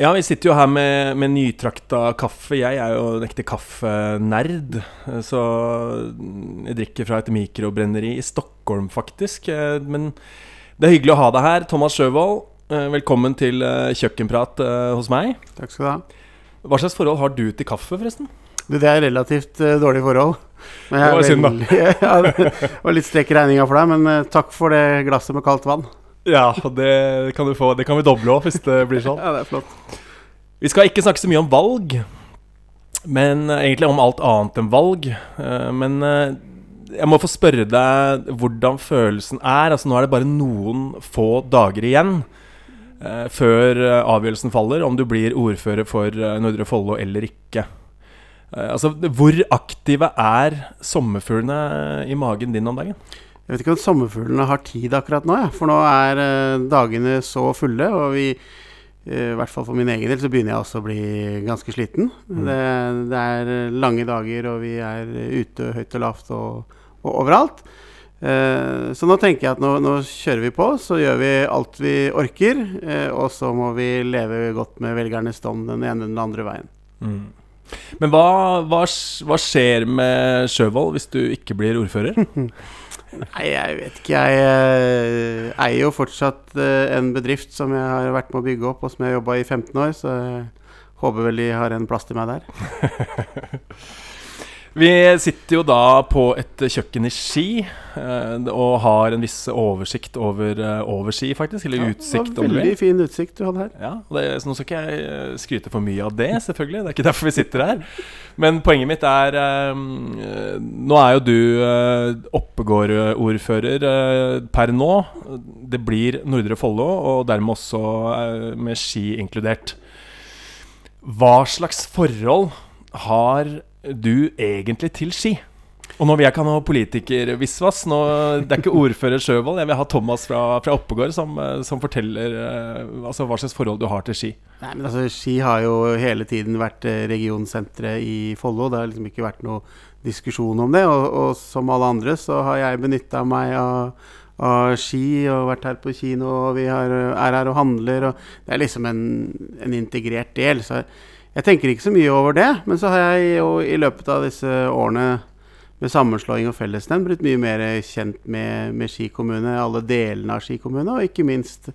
Ja, vi sitter jo her med, med nytrakta kaffe. Jeg er jo en ekte kaffenerd. Så jeg drikker fra et mikrobrenneri i Stockholm, faktisk. Eh, Men det er hyggelig å ha deg her. Thomas Sjøvold, eh, velkommen til eh, kjøkkenprat hos meg. Takk skal du ha. Hva slags forhold har du til kaffe, forresten? Du, det er relativt uh, dårlig forhold. Det var synd, da. ja, det var litt strekk i regninga for deg, men uh, takk for det glasset med kaldt vann. Ja, det kan du få. Det kan vi doble òg, hvis det blir sånn. Ja, det er flott. Vi skal ikke snakke så mye om valg, men eh, egentlig om alt annet enn valg. Eh, Men eh, jeg må få spørre deg hvordan følelsen er. Altså Nå er det bare noen få dager igjen før avgjørelsen faller om du blir ordfører for Nordre Follo eller ikke. Altså, Hvor aktive er sommerfuglene i magen din om dagen? Jeg vet ikke om sommerfuglene har tid akkurat nå, ja. for nå er eh, dagene så fulle. Og vi, eh, i hvert fall for min egen del, så begynner jeg også å bli ganske sliten. Mm. Det, det er eh, lange dager, og vi er ute høyt og lavt og, og overalt. Eh, så nå tenker jeg at nå, nå kjører vi på, så gjør vi alt vi orker. Eh, og så må vi leve godt med velgernes dom den ene eller den andre veien. Men hva, hva, hva skjer med Sjøvold hvis du ikke blir ordfører? Nei, jeg vet ikke. Jeg eh, eier jo fortsatt eh, en bedrift som jeg har vært med å bygge opp, og som jeg har jobba i 15 år, så jeg håper vel de har en plass til meg der. Vi sitter jo da på et kjøkken i Ski eh, og har en viss oversikt over, eh, over Ski, faktisk. Eller Ja, utsikt, det var. Veldig fin utsikt du hadde her. Ja, det, så Nå skal ikke jeg eh, skryte for mye av det, selvfølgelig. Det er ikke derfor vi sitter her. Men poenget mitt er Nå er jo du Oppegård-ordfører per nå. Det blir Nordre Follo, og dermed også med Ski inkludert. Hva slags forhold har du egentlig til Ski? Og nå vil jeg ikke ha noe politikervisvas. Det er ikke ordfører Sjøvold. Jeg vil ha Thomas fra, fra Oppegård som, eh, som forteller eh, altså, hva slags forhold du har til Ski. Nei, men altså, Ski har jo hele tiden vært eh, regionsenteret i Follo. Det har liksom ikke vært noe diskusjon om det. Og, og som alle andre så har jeg benytta meg av, av Ski og vært her på kino, og vi har, er her og handler. Og det er liksom en, en integrert del. Så jeg tenker ikke så mye over det. Men så har jeg jo i løpet av disse årene med sammenslåing og fellesnemnd blitt mye mer kjent med, med Ski kommune, alle delene av Ski kommune, og ikke minst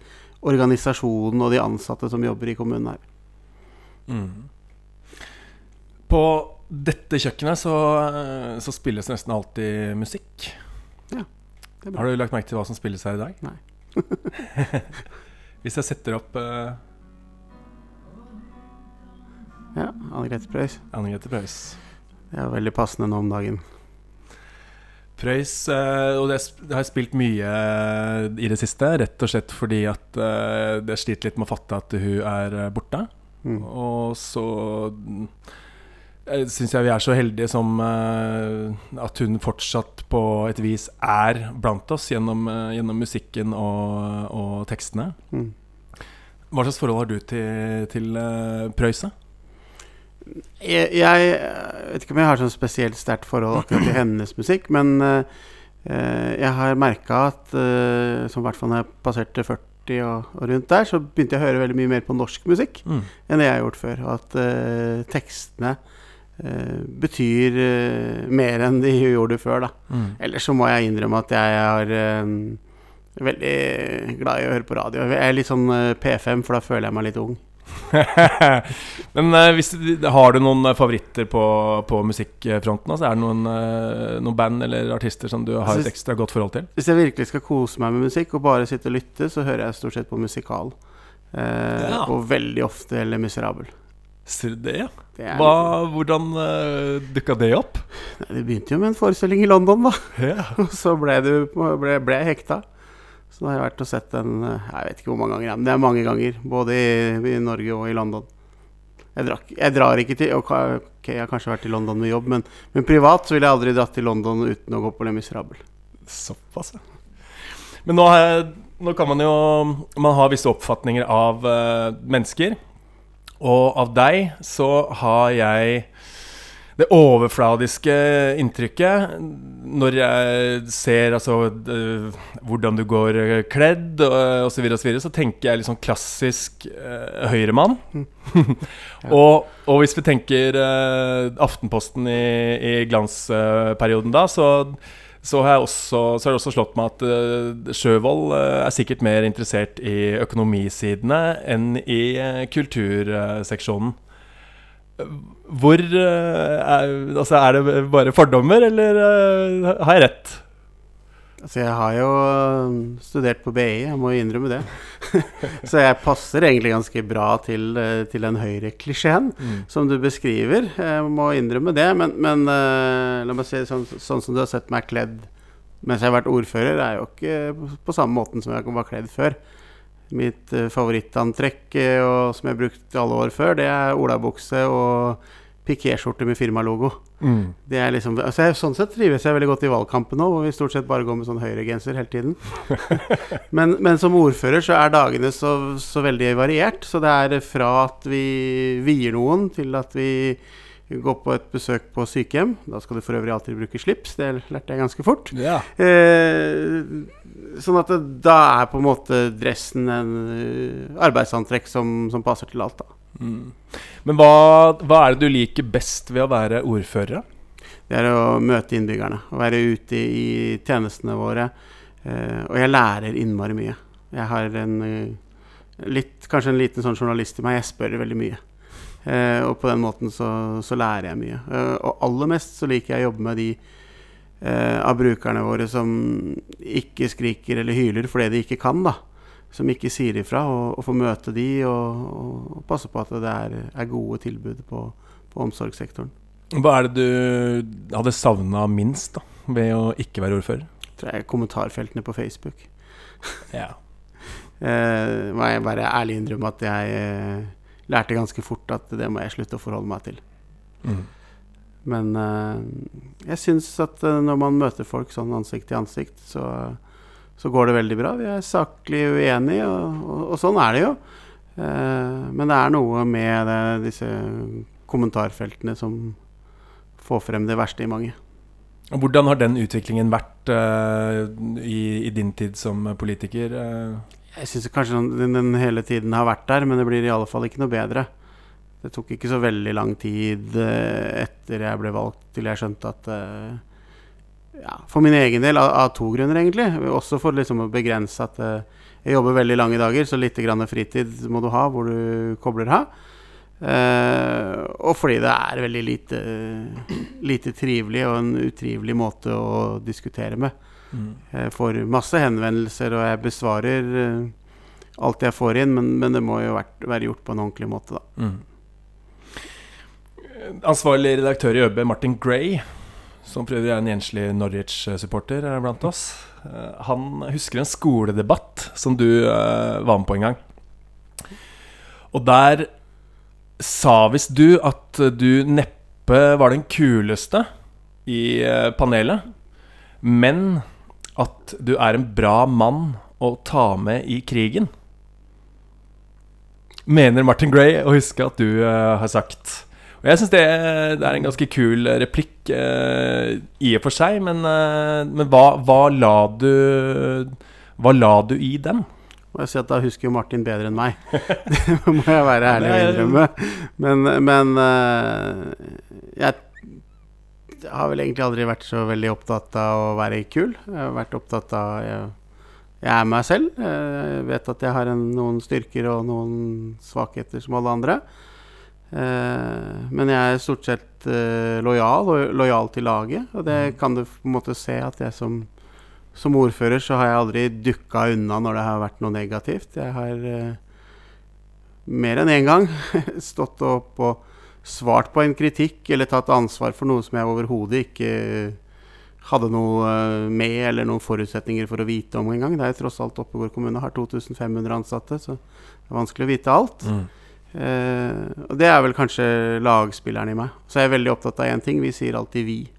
organisasjonen og de ansatte som jobber i kommunen her. På dette kjøkkenet så, så spilles nesten alltid musikk. Bra. Har du lagt merke til hva som spilles her i dag? Nei. Hvis jeg setter opp uh, Ja, Anne Grete Preus. Anne Grete Preus. Det er veldig passende nå om dagen. Preus, eh, og det, har jeg spilt mye eh, i det siste, rett og slett fordi at uh, det sliter litt med å fatte at hun er eh, borte. Mm. Og så mm, jeg syns jeg vi er så heldige som eh, at hun fortsatt på et vis er blant oss gjennom, eh, gjennom musikken og, og tekstene. Mm. Hva slags forhold har du til, til Prøyse? Jeg, jeg eh, vet ikke om jeg har sånn spesielt sterkt forhold akkurat til hennes musikk, men eh, eh, jeg har merka at som i hvert fall når jeg passerte 40 og, og rundt der, så begynte jeg å høre veldig mye mer på norsk musikk Mm. enn det jeg har gjort før. Og at tekstene betyr mer enn de gjorde før, da. Mm. Ellers så må jeg innrømme at jeg eh, veldig glad i å høre på radio. Jeg er litt sånn eh, P5, for da føler jeg meg litt ung. Men eh, hvis, har du noen eh, favoritter på, på musikkfronten? Altså, er det noen, eh, noen band eller artister som du har Altså, et ekstra godt forhold til? Hvis jeg virkelig skal kose meg med musikk og bare sitte og lytte, så hører jeg stort sett på musikal. Eh, Ja. Og veldig ofte eller Miserabel. Ser du det, ja? Det, Hva, hvordan uh, dukka det opp? Nei, det begynte jo med en forestilling i London, da. Ja. Og så ble, du, ble, ble jeg hekta. Så da har jeg vært og sett den eh, Jeg vet ikke hvor mange ganger, men det er mange ganger. Både i, i Norge og i London. Jeg, drakk, jeg drar ikke til ok, jeg har kanskje vært i London med jobb, men, men privat så ville jeg aldri dratt til London uten å gå på Le Miserable. Såpass, ja. Men nå, nå kan man jo Man har visse oppfatninger av uh, mennesker. Og av deg så har jeg det overfladiske inntrykket når jeg ser altså hvordan du går øh, kledd osv., så, videre, og så, videre, så tenker jeg liksom klassisk uh, høyremann. og, og, hvis vi tenker uh, Aftenposten i, i glansperioden da, så så også, så har, det også slått meg at uh, Sjøvold uh, er sikkert mer interessert i økonomisidene enn i uh, kulturseksjonen. Hvor er, altså er det bare fordommer, eller har jeg rett? Altså, jeg har jo studert på BI, jeg må innrømme det. så jeg passer egentlig ganske bra til, til den høyreklisjeen mm. som du beskriver. Jeg må innrømme det. Men, men la meg si sånn, sånn som du har sett meg kledd mens jeg har vært ordfører, er jo ikke på samme måten som jeg var kledd før. Mitt uh, favorittantrekk, og som jeg har brukt alle år før, det er olabukse og pikéskjorte med firmalogo. Mm. Det er liksom, altså jeg, sånn sett trives jeg veldig godt i valgkampen nå, hvor vi stort sett bare går med sånn høyregenser hele tiden. men, men, som ordfører så er dagene så, så, veldig variert. Så det er fra at vi vier noen, til at vi gå på et besøk på sykehjem. Da skal du for øvrig alltid bruke slips. Det lærte jeg ganske fort. Ja. Eh, sånn at det, da er på en måte dressen en uh, arbeidsantrekk som, som, passer til alt. da. Mm. Men hva, hva, er det du liker best ved å være ordfører? Det er å møte innbyggerne. Å være ute i tjenestene våre. Eh, og jeg lærer innmari mye. Jeg har en, uh, litt, kanskje en liten sånn journalist i meg. Jeg spør veldig mye. Eh, og på den måten så, så lærer jeg mye. Eh, og aller mest så liker jeg å jobbe med de eh, av brukerne våre som ikke skriker eller hyler fordi de ikke kan. da Som ikke sier ifra. Og, og få møte de og, og, passe på at det er, er gode tilbud på, på, omsorgssektoren. Hva er det du hadde savna minst da ved å ikke være ordfører? Tror jeg kommentarfeltene på Facebook. ja. eh, må jeg bare ærlig innrømme at jeg eh, lærte ganske fort at det må jeg slutte å forholde meg til. Mm. Men uh, jeg syns at uh, når man møter folk sånn ansikt til ansikt, så, så går det veldig bra. Vi er saklig uenige, og, og, og sånn er det jo. Uh, men det er noe med det, disse kommentarfeltene som får frem det verste i mange. Hvordan har den utviklingen vært i, i, din tid som politiker? Jeg syns kanskje den, den, hele tiden har vært der, men det blir i alle fall ikke noe bedre. Det tok ikke så veldig lang tid uh, etter jeg ble valgt, til jeg skjønte at uh, ja, For min egen del, av, av, to grunner, egentlig. Også for liksom å begrense at uh, jeg jobber veldig lange dager, så litt grann fritid må du ha hvor du kobler av. og fordi det er veldig lite, lite trivelig og en utrivelig måte å diskutere med. Mm. Jeg får masse henvendelser, og jeg besvarer uh, alt jeg får inn, men, men det må jo være gjort på en ordentlig måte, da. Mm. Ansvarlig redaktør i ØB, Martin Gray, som prøver er en enslig Norwich-supporter blant oss, uh, han husker en skoledebatt som du uh, var med på en gang. Og der sa visst du at du neppe var den kuleste i panelet, men at du er en bra mann å ta med i krigen. Mener Martin Gray å huske at du har sagt. Og Jeg syns det, det, er en ganske kul replikk uh, i og for seg, men, uh, men hva, hva, la du Hva la du i den? Må jeg si at Da husker jo Martin bedre enn meg. det må jeg være ærlig og innrømme. Men, men jeg jeg har vel egentlig aldri vært så veldig opptatt av å være kul. Jeg har vært opptatt av Jeg, jeg er meg selv. Jeg vet at jeg har en, noen styrker og noen svakheter som alle andre. Eh, men jeg er stort sett eh, lojal og lojal til laget. Og det mm. kan du på en måte se at jeg som, som ordfører så har jeg aldri dukka unna når det har vært noe negativt. Jeg har eh, mer enn én en gang stått opp og svart på en kritikk eller tatt ansvar for noe som jeg overhodet ikke hadde noe med eller noen forutsetninger for å vite om engang. Det er tross alt Oppegård kommune har 2500 ansatte, så det er vanskelig å vite alt. Mm. Eh, og det er vel kanskje lagspilleren i meg. Så jeg er veldig opptatt av én ting. Vi sier alltid 'vi'.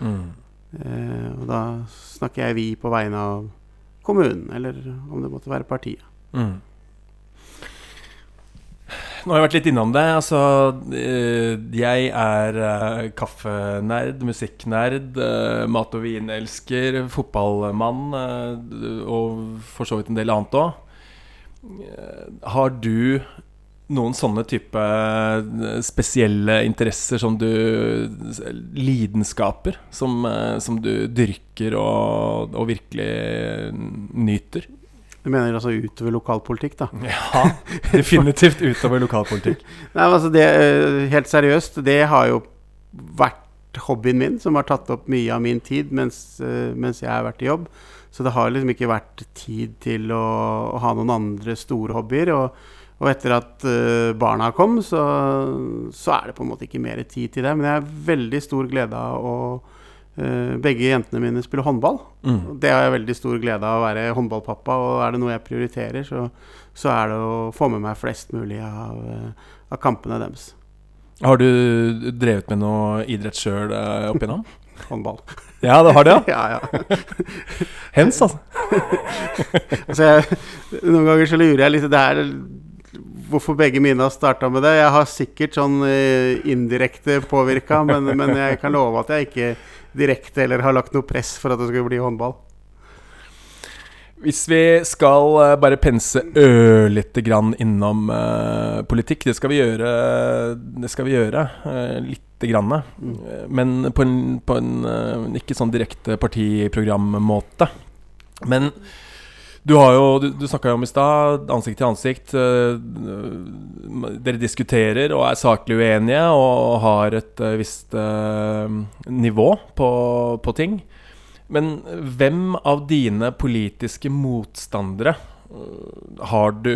Mm. Eh, og da snakker jeg 'vi' på vegne av kommunen, eller om det måtte være partiet. Mm. Nå har jeg vært litt innom det. Altså, eh, jeg er kaffenerd, musikknerd, mat- og vinelsker, fotballmann og for så vidt en del annet òg. Har du noen sånne type eh, spesielle interesser som du Lidenskaper som, eh, som du dyrker og, og virkelig nyter? Du mener altså utover lokalpolitikk, da? Ja, definitivt utover lokalpolitikk. Nei, altså det, eh, Helt seriøst, det har jo vært hobbyen min, som har tatt opp mye av min tid mens, mens jeg har vært i jobb. Så det har liksom ikke vært tid til å, å ha noen andre store hobbyer. Og, og etter at uh, barna kom, så, så, er det på en måte ikke mer tid til det. Men jeg har veldig stor glede av å uh, Begge jentene mine spiller håndball. Mm. Det har jeg veldig stor glede av å være håndballpappa. Og er det noe jeg prioriterer, så, så er det å få med meg flest mulig av, uh, av kampene deres. Har du drevet med noe idrett sjøl opp igjennom? Håndball. Ja, det har det, ja? ja, ja. Hens, altså. altså jeg, noen ganger så lurer jeg litt Det er hvorfor begge mine har starta med det. Jeg har sikkert sånn uh, indirekte påvirka, men, men, jeg kan love at jeg ikke direkte eller har lagt noe press for at det skal bli håndball. Hvis vi skal uh, bare pense ørlite grann innom uh, politikk, det skal vi gjøre, det skal vi gjøre lite grann. Mm. Men på en, på en ikke sånn direkte partiprogrammåte. Men du har jo, du, du snakka jo om i stad, ansikt til ansikt. dere diskuterer og er saklig uenige og har et visst nivå på, på ting. Men hvem av dine politiske motstandere har du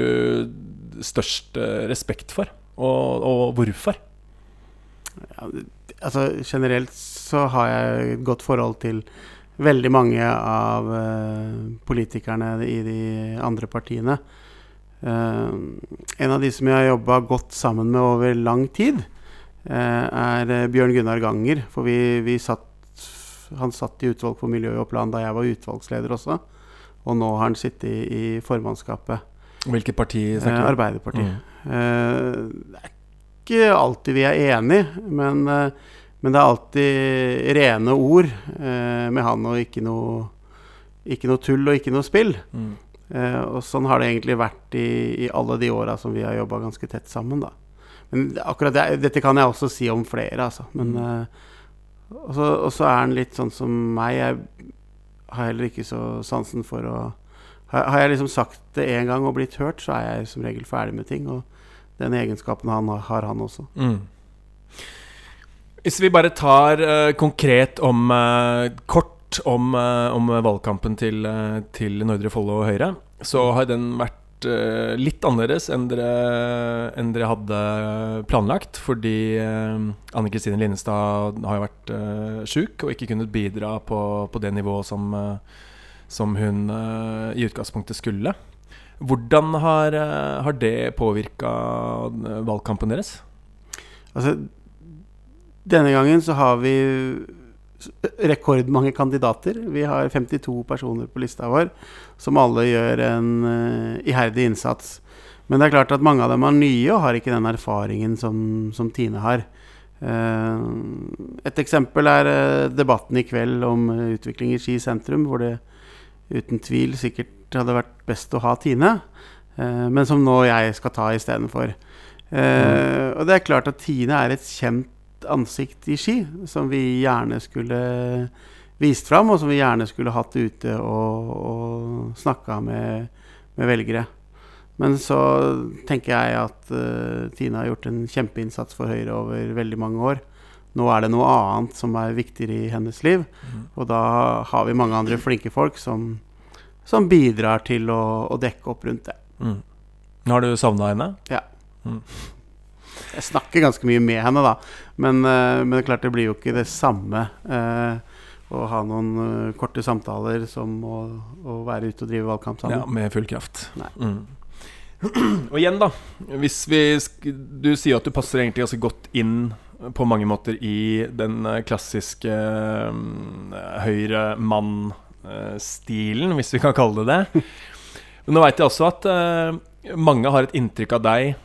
størst respekt for, og, og hvorfor? Ja, altså Generelt så har jeg et godt forhold til veldig mange av uh, politikerne i de andre partiene. Uh, en av de som jeg har jobba godt sammen med over lang tid, uh, er Bjørn Gunnar Ganger. For vi, vi satt han satt i utvalg for miljø og plan da jeg var utvalgsleder også. Og nå har han sittet i, i formannskapet. Hvilket parti snakker du om? Arbeiderpartiet. Mm. Eh, det er ikke alltid vi er enige, men, eh, men det er alltid rene ord eh, med han, og ikke noe, ikke noe, tull og ikke noe spill. Mm. Eh, og sånn har det egentlig vært i, i alle de åra som vi har jobba ganske tett sammen. da. Men akkurat det, dette kan jeg også si om flere, altså. Men mm. Eh, og så, og så, er han litt sånn som meg. Jeg har heller ikke så sansen for å Har, har jeg liksom sagt det én gang og blitt hørt, så er jeg som regel ferdig med ting. Og den egenskapen han har, har han også. Mm. Hvis vi bare tar uh, konkret om uh, Kort om, uh, om valgkampen til, til Nordre Follo og Høyre, så har den vært litt annerledes enn dere, enn dere, hadde planlagt. Fordi Anne Kristine Linnestad har jo vært uh, sjuk og ikke kunnet bidra på, på det nivået som, som hun i utgangspunktet skulle. Hvordan har, har det påvirka valgkampen deres? Altså, denne gangen så har vi rekordmange kandidater. Vi har 52 personer på lista vår, som alle gjør en uh, iherdig innsats. Men det er klart at mange av dem er nye og har ikke den erfaringen som, som Tine har. Uh, et eksempel er uh, debatten i kveld om utvikling i Ski sentrum, hvor det uten tvil sikkert hadde vært best å ha Tine, men som nå jeg skal ta istedenfor. Mm. Og det er klart at Tine er et kjent ansikt i Ski som vi gjerne skulle vist fram, og som vi gjerne skulle hatt ute og, og snakka med, med, velgere. Men så tenker jeg at uh, Tine har gjort en kjempeinnsats for Høyre over veldig mange år. Nå er det noe annet som er viktigere i hennes liv, mm. og da har vi mange andre flinke folk som, som bidrar til å, å, dekke opp rundt det. Mm. Har du savna henne? Ja. Mm. Jeg snakker ganske mye med henne, da. Men, uh, men klart det blir jo ikke det samme uh, å ha noen uh, korte samtaler som å, å, være ute og drive valgkamp sammen. Ja, med full kraft. Mm. og igjen, da. Hvis vi Du sier at du passer egentlig ganske godt inn på mange måter i den klassiske um, høyre mann-stilen, hvis vi kan kalle det det. Men nå veit jeg også at mange har et inntrykk av deg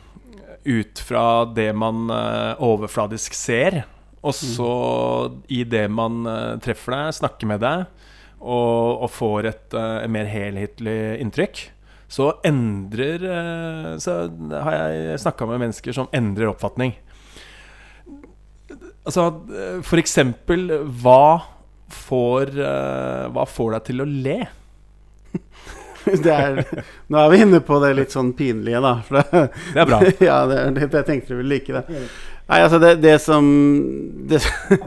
ut fra det man eh, overfladisk ser. Og så, i det man eh, treffer deg, snakker med deg og, og får et eh, mer helhetlig inntrykk, så endrer Så har jeg snakka med mennesker som endrer oppfatning. Altså, for eksempel Hva får, hva får deg til å le? Det er, nå er vi inne på det litt sånn pinlige, da. Det, Det er bra. ja, det, det, jeg tenkte du ville like det. Nei, altså det, det som det,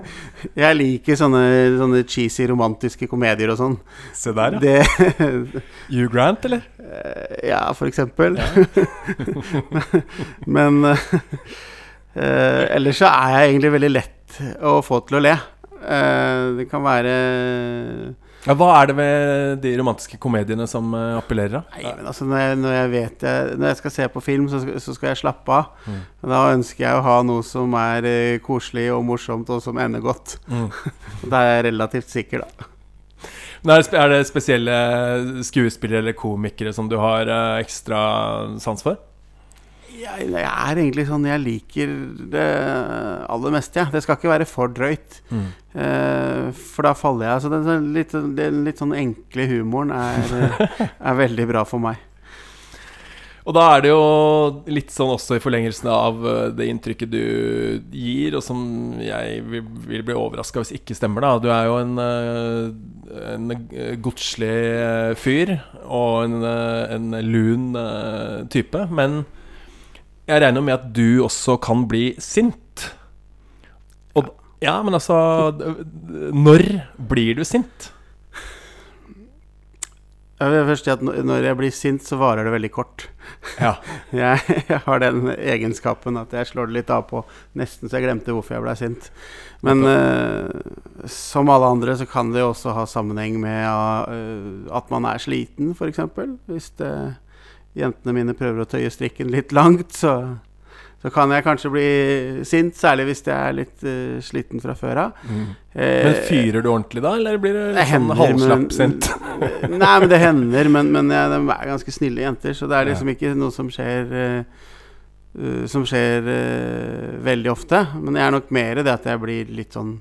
Jeg liker sånne, sånne cheesy romantiske komedier og sånn. Se der, ja. Det Hugh Grant, eller? eh, Ja, for eksempel. Men uh, ellers så er jeg egentlig veldig lett å få til å le. Uh, det kan være Ja, hva er det ved de romantiske komediene som eh, appellerer? da? Nei, men altså når jeg, når jeg vet jeg, Når jeg skal se på film, så, skal- så skal jeg slappe av. Mm. Da ønsker jeg å ha noe som er eh, koselig og morsomt, og som ender godt. Mm. Da er jeg relativt sikker, da. Er, det, er det spesielle skuespillere eller komikere som du har eh, ekstra sans for? Jeg, jeg er egentlig sånn Jeg liker det aller meste, jeg. Det skal ikke være for drøyt. Mm. Eh, for da faller jeg. Så den, den litt, den litt sånn enkle humoren er, er veldig bra for meg. Og da er det jo litt sånn også i forlengelsen av eh, det inntrykket du gir, og som jeg vil, vil bli overraska hvis ikke stemmer, da. Du er jo en, eh, en godslig fyr og en, en lun type. Men jeg regner med at du også kan bli sint. Og ja, men altså Når blir du sint? Jeg vil først si at når- jeg blir sint, så varer det veldig kort. Ja. Jeg, jeg har den egenskapen at jeg slår det litt av på nesten så jeg glemte hvorfor jeg ble sint. Men uh, som alle andre så kan det jo også ha sammenheng med uh, at man er sliten, f.eks. Hvis det, jentene mine prøver å tøye strikken litt langt, så, så kan jeg kanskje bli sint. Særlig hvis jeg er litt uh, sliten fra før av. Mm. Eh, Men fyrer du ordentlig da, eller blir du det sånn halvslappsint? Nei, men det hender. Men, men ja, de er ganske snille jenter, så det er liksom ikke noe som skjer uh, Som skjer uh, veldig ofte. Men jeg er nok mer det at jeg blir litt sånn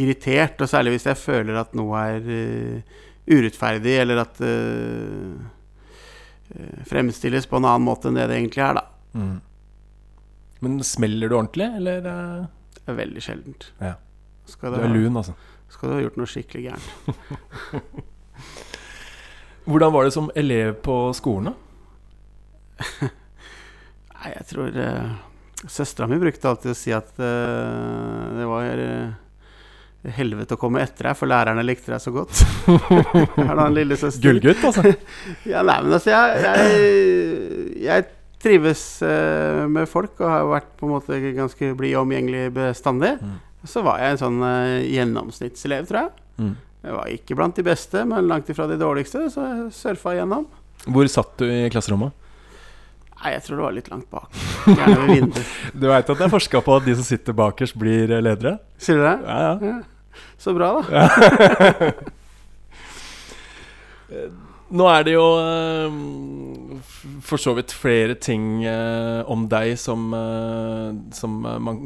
irritert, og særlig hvis jeg føler at noe er uh, urettferdig, eller at uh, fremstilles på en annen måte enn det det egentlig er, da. Mm. Men smeller du ordentlig, eller? eh? Det er veldig sjeldent. Ja. Du er lun, altså. skal du ha gjort noe skikkelig gærent. Hvordan var det som elev på skolen, da? Nei, jeg tror uh, Søstera mi brukte alltid å si at uh, det var uh, helvete å komme etter deg, for lærerne likte deg så godt. er da en lillesøster. Gullgutt, altså. Ja, nei, men altså, jeg, jeg, jeg trives uh, med folk og har vært på en måte ganske blid og omgjengelig bestandig. Mm. Så var jeg en sånn uh, gjennomsnittselev, tror jeg. Mm. Jeg var ikke blant de beste, men langt ifra de dårligste, så jeg surfa igjennom. Hvor satt du i klasserommet? Nei, jeg tror det var litt langt bak. Gjerne ved vinduet. Du veit at det er forska på at de som sitter bakerst, blir eh, ledere? Sier du det? Ja, ja. Ja. Så bra, da. Nå er det jo eh, for så vidt flere ting eh, om deg som, eh, som eh, man,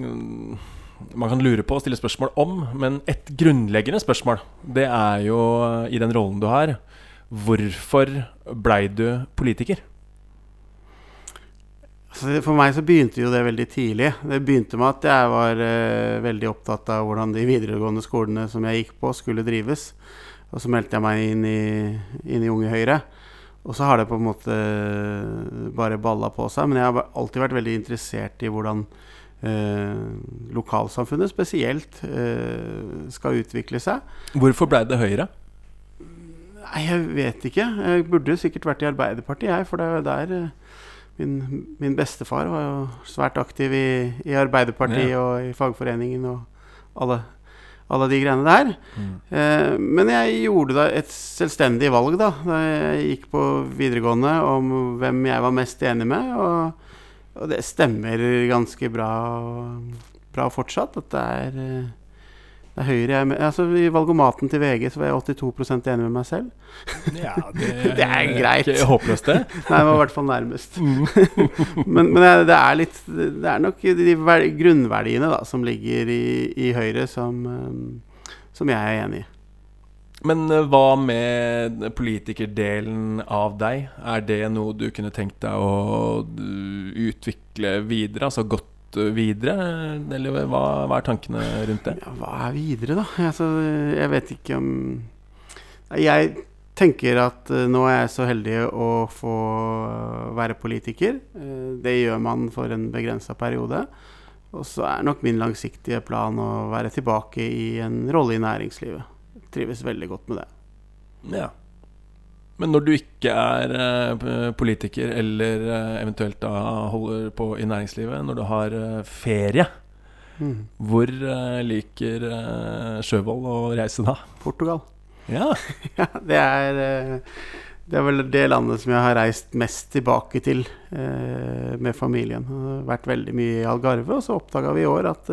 man kan lure på og stille spørsmål om. Men et grunnleggende spørsmål, det er jo eh, i den rollen du har Hvorfor blei du politiker? For meg så begynte jo det veldig tidlig. Det begynte med at jeg var eh, veldig opptatt av hvordan de videregående skolene som jeg gikk på, skulle drives. Og så meldte jeg meg inn i, inn i Unge Høyre. Og så har det på en måte bare balla på seg. Men jeg har alltid vært veldig interessert i hvordan eh, lokalsamfunnet spesielt eh, skal utvikle seg. Hvorfor blei det Høyre? Nei, jeg vet ikke. Jeg burde sikkert vært i Arbeiderpartiet, jeg. For det er jo der eh, min, min bestefar var jo svært aktiv i, i Arbeiderpartiet Ja. og i fagforeningen og alle, alle de greiene der. Mm. Eh, men jeg gjorde da et selvstendig valg da Da jeg gikk på videregående om hvem jeg var mest enig med. Og, og det stemmer ganske bra, bra fortsatt. At det er, eh, Det er Høyre jeg. Altså, I valgomaten til VG så var jeg 82 enig med meg selv. Ja, det, Det er greit. Ikke håpløst, det. Nei, det var i hvert fall nærmest. Mm. Men, men det- det er litt Det er nok de ver- grunnverdiene da som ligger i, i Høyre, som, eh, som jeg er enig i. Men eh, hva med politikerdelen av deg? Er det noe du kunne tenkt deg å uh, utvikle videre? Altså gått videre? Eller hva, hva er tankene rundt det? Ja, hva er videre, da? Altså, jeg vet ikke om Jeg tenker at eh, nå er jeg så heldig å få være politiker. Eh, det gjør man for en begrensa periode. Og så er nok min langsiktige plan å være tilbake i en rolle i næringslivet. Jeg trives veldig godt med det. Ja. Men når du ikke er eh, politiker, eller eh, eventuelt da holder på i næringslivet, når du har eh, ferie, Mm. hvor liker Sjøvold å reise da? Portugal. Ja. Ja, det er Det er vel det landet som jeg har reist mest tilbake til med familien. Jeg har vært veldig mye i Algarve, og så oppdaga vi i år at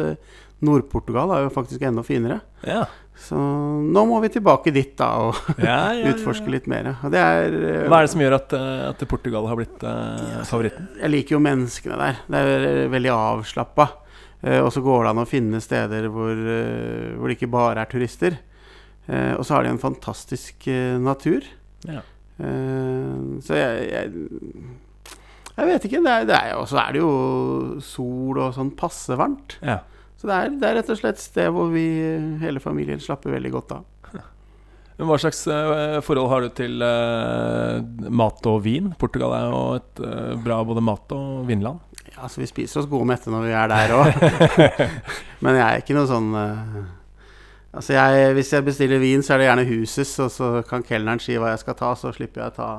Nord-Portugal er jo faktisk enda finere. Ja. Så nå må vi tilbake dit da og Ja, ja, utforske litt mer. Er eh, Hva er det som gjør at, eh, at Portugal har blitt uh, favoritten? Jeg liker jo menneskene der. Det er veldig avslappa. Uh, og så går det an å finne steder hvor, uh, hvor det ikke bare er turister. Og så har de en fantastisk natur. Ja. Så jeg, jeg Jeg vet ikke. Det er, det er, og så er det jo sol og sånn passe varmt. ja. Så det er, det er rett og slett et sted hvor vi, eh, hele familien, slapper veldig godt av. Men Hva slags eh, forhold har du til eh, mat og vin? Portugal er jo et bra både mat- og vinland. Ja, så vi spiser oss gode mette når vi er der òg. Men jeg er ikke noe sånn Altså jeg, Hvis jeg bestiller vin, så er det gjerne Huses, og så kan kelneren si hva jeg skal ta, så slipper jeg å ta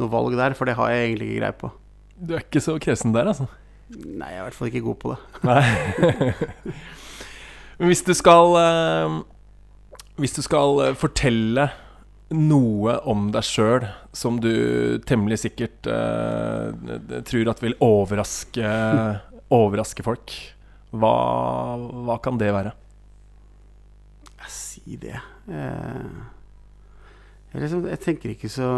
noe valg der, for det har jeg egentlig ikke greie på. Du er ikke så kresen der, altså? Nei, jeg er i hvert fall ikke god på det. Nei. Men hvis du skal eh, Hvis du skal eh, fortelle noe om deg sjøl som du temmelig sikkert uh, tror at vil overraske, overraske folk, hva, hva kan det være? Jeg si det. Jeg, liksom, jeg tenker ikke så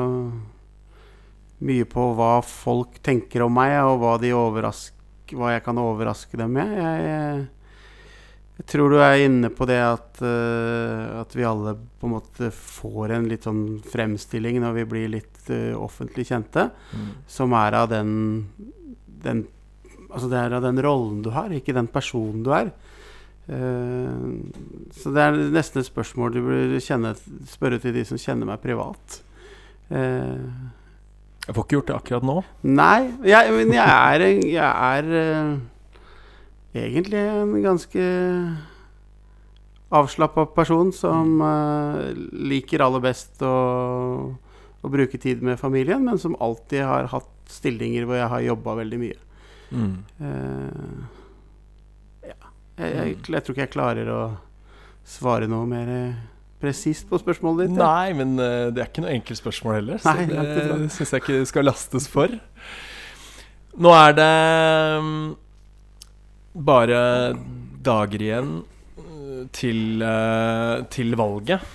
mye på hva folk tenker om meg, og hva, de overrask, hva jeg kan overraske dem med. Jeg, jeg, jeg tror du er inne på det at, uh, at vi alle på en måte får en litt sånn fremstilling når vi blir litt uh, offentlig kjente, som er av den, den Altså det er av den rollen du har, ikke den personen du er. Uh, så det er nesten et spørsmål du burde kjenne, spørre til de som kjenner meg privat. Eh, Jeg får ikke gjort det akkurat nå. nei, jeg, men jeg er, jeg er uh, egentlig en ganske avslappa person som uh, liker aller best å, å bruke tid med familien, men som alltid har hatt stillinger hvor jeg har jobba veldig mye. Mm. Uh, ja. Jeg, jeg, jeg tror ikke jeg klarer å svare noe mer presist på spørsmålet ditt. Nei, men eh, det er ikke noe enkelt spørsmål heller, så Nei, det syns jeg ikke det skal lastes for. Nå er det mm, bare dager igjen eh, til, eh, til valget.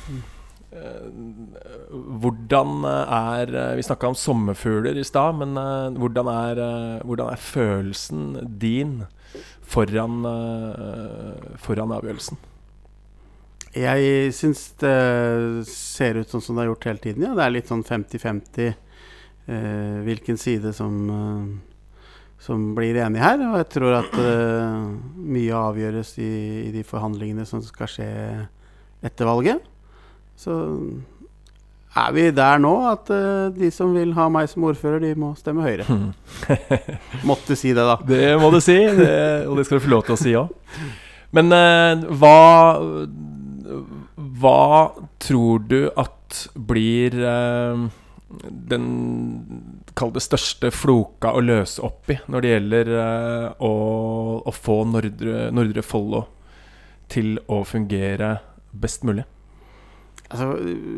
Hvordan er Vi snakka om sommerfugler i stad, men hvordan er, hvordan er følelsen din foran, foran avgjørelsen? Jeg syns det ser ut sånn som det har gjort hele tiden. Ja. Det er litt sånn 50-50 eh, hvilken side som, eh, som blir enig her. Og jeg tror at eh, mye avgjøres i, i de forhandlingene som skal skje etter valget. Så er vi der nå at eh, de som vil ha meg som ordfører, de må stemme Høyre. Måtte si det, da. Det må du si, det, og det skal du få lov til å si òg. Men eh, hva Hva tror du at blir eh, den Kall det største floka å løse opp i når det gjelder eh, å, å få Nordre, Nordre Follo til å fungere best mulig? Altså,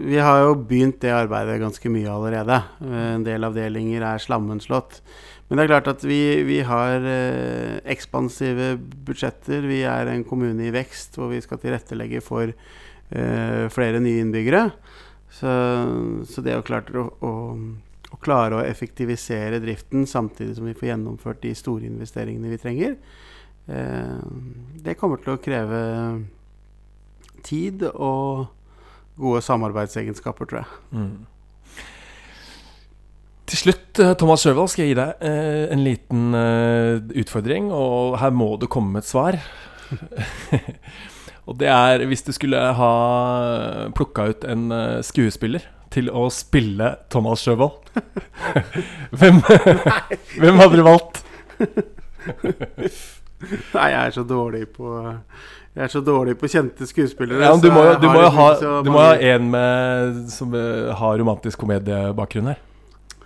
vi har jo begynt det arbeidet ganske mye allerede. Eh, En del avdelinger er slammenslått. Men det er klart at vi, vi har eh, ekspansive budsjetter. Vi er en kommune i vekst hvor vi skal tilrettelegge for flere nye innbyggere. Så, så det å klare å, å, å klare å effektivisere driften samtidig som vi får gjennomført de store investeringene vi trenger, eh, det kommer til å kreve tid og gode samarbeidsegenskaper, tror jeg. Mm. Til slutt, eh, Thomas Sjøvold, skal jeg gi deg eh, en liten eh, utfordring. Og her må du komme med et svar. og det er hvis du skulle ha plukka ut en eh, skuespiller til å spille Thomas Sjøvold. hvem, hvem hadde du valgt? Nei, jeg er så dårlig på Jeg er så dårlig på kjente skuespillere. Ja, du må, jo- jeg du må jo liksom ha, ha en med, som eh, har romantisk komediebakgrunn her.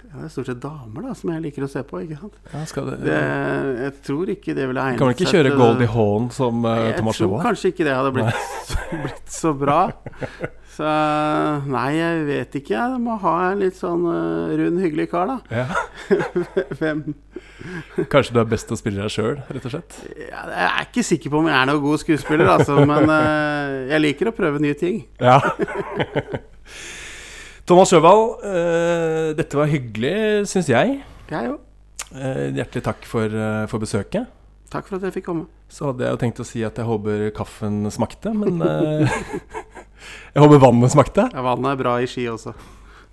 Ja, Det er stort sett damer da som jeg liker å se på. ikke sant? Ja, det, Det, jeg tror ikke det ville egnet kan vel ikke kjøre Goldie Hawn som uh, Jeg Thomas tror kanskje ikke det hadde blitt, blitt så bra. Så nei, jeg vet ikke. Jeg må ha en litt sånn uh, rund, hyggelig kar, da. Ja. Hvem Kanskje du er best til å spille deg sjøl, rett og slett? ja, Jeg er ikke sikker på om jeg er noen god skuespiller, altså, men uh, jeg liker å prøve nye ting. Ja. Thomas Sjøvald, eh, dette var hyggelig, syns jeg. Jeg òg. Eh, hjertelig takk for, eh, for besøket. Takk for at jeg fikk komme. Så hadde jeg jo tenkt å si at jeg håper kaffen smakte, men eh, jeg håper vannet smakte. Ja, Vannet er bra i ski også.